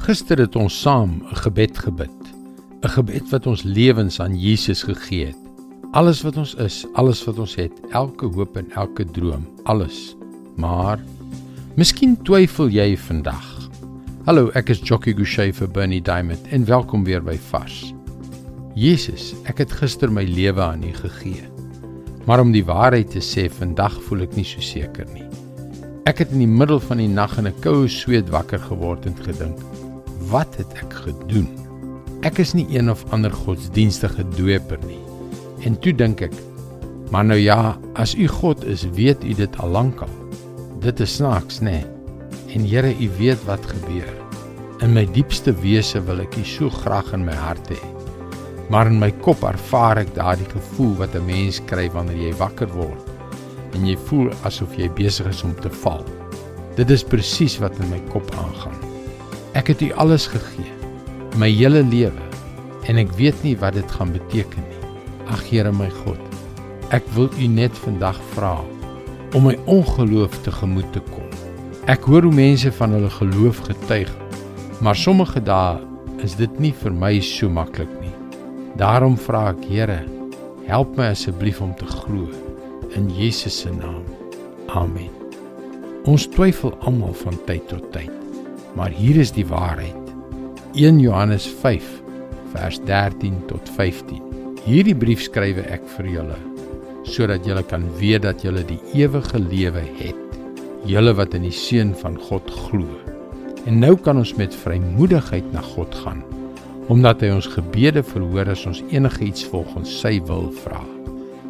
Gister het ons saam 'n gebed gebid. 'n Gebed wat ons lewens aan Jesus gegee het. Alles wat ons is, alles wat ons het, elke hoop en elke droom, alles. Maar miskien twyfel jy vandag. Hallo, ek is Jockey Gouchee vir Bernie Diamond en welkom weer by Vars. Jesus, ek het gister my lewe aan U gegee. Maar om die waarheid te sê, vandag voel ek nie so seker nie. Ek het in die middel van die nag in 'n koue sweet wakker geword en gedink, wat het ek gedoen? Ek is nie een of ander godsdienstige doper nie. En toe dink ek, maar nou ja, as u God is, weet u dit al lankal. Dit is snaaks, nê? Nee. En Here, u weet wat gebeur. In my diepste wese wil ek u so graag in my hart hê. Maar in my kop ervaar ek daardie gevoel wat 'n mens kry wanneer jy wakker word en jy voel asof jy besig is om te val. Dit is presies wat in my kop aangaan. Ek het U alles gegee, my hele lewe, en ek weet nie wat dit gaan beteken nie. Ag Here my God, ek wil U net vandag vra om my ongeloof te gemoed te kom. Ek hoor hoe mense van hulle geloof getuig, maar sommige dae is dit nie vir my so maklik nie. Daarom vra ek Here, help my asseblief om te glo in Jesus se naam. Amen. Ons twyfel almal van tyd tot tyd. Maar hier is die waarheid. 1 Johannes 5 vers 13 tot 15. Hierdie brief skrywe ek vir julle sodat julle kan weet dat julle die ewige lewe het. Julle wat in die seun van God glo. En nou kan ons met vrymoedigheid na God gaan omdat hy ons gebede verhoor as ons enigiets volgens sy wil vra.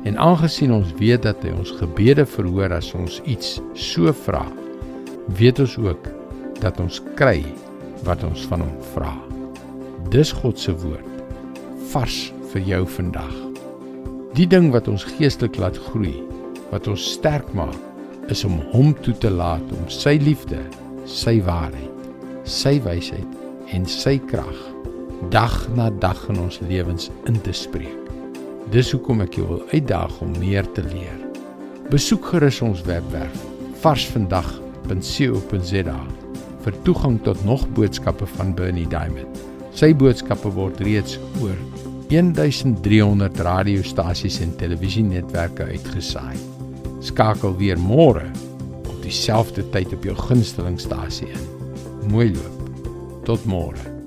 En aangesien ons weet dat hy ons gebede verhoor as ons iets so vra, weet ons ook dat ons kry wat ons van hom vra. Dis God se woord vars vir jou vandag. Die ding wat ons geestelik laat groei, wat ons sterk maak, is om hom toe te laat om sy liefde, sy waarheid, sy wysheid en sy krag dag na dag in ons lewens in te spreek. Dis hoekom ek jou wil uitdaag om meer te leer. Besoek gerus ons webwerf varsvandag.co.za vir toegang tot nog boodskappe van Bernie Diamond. Sy boodskappe word reeds oor 1300 radiostasies en televisienetwerke uitgesaai. Skakel weer môre op dieselfde tyd op jou gunstelingstasie in. Mooi loop. Tot môre.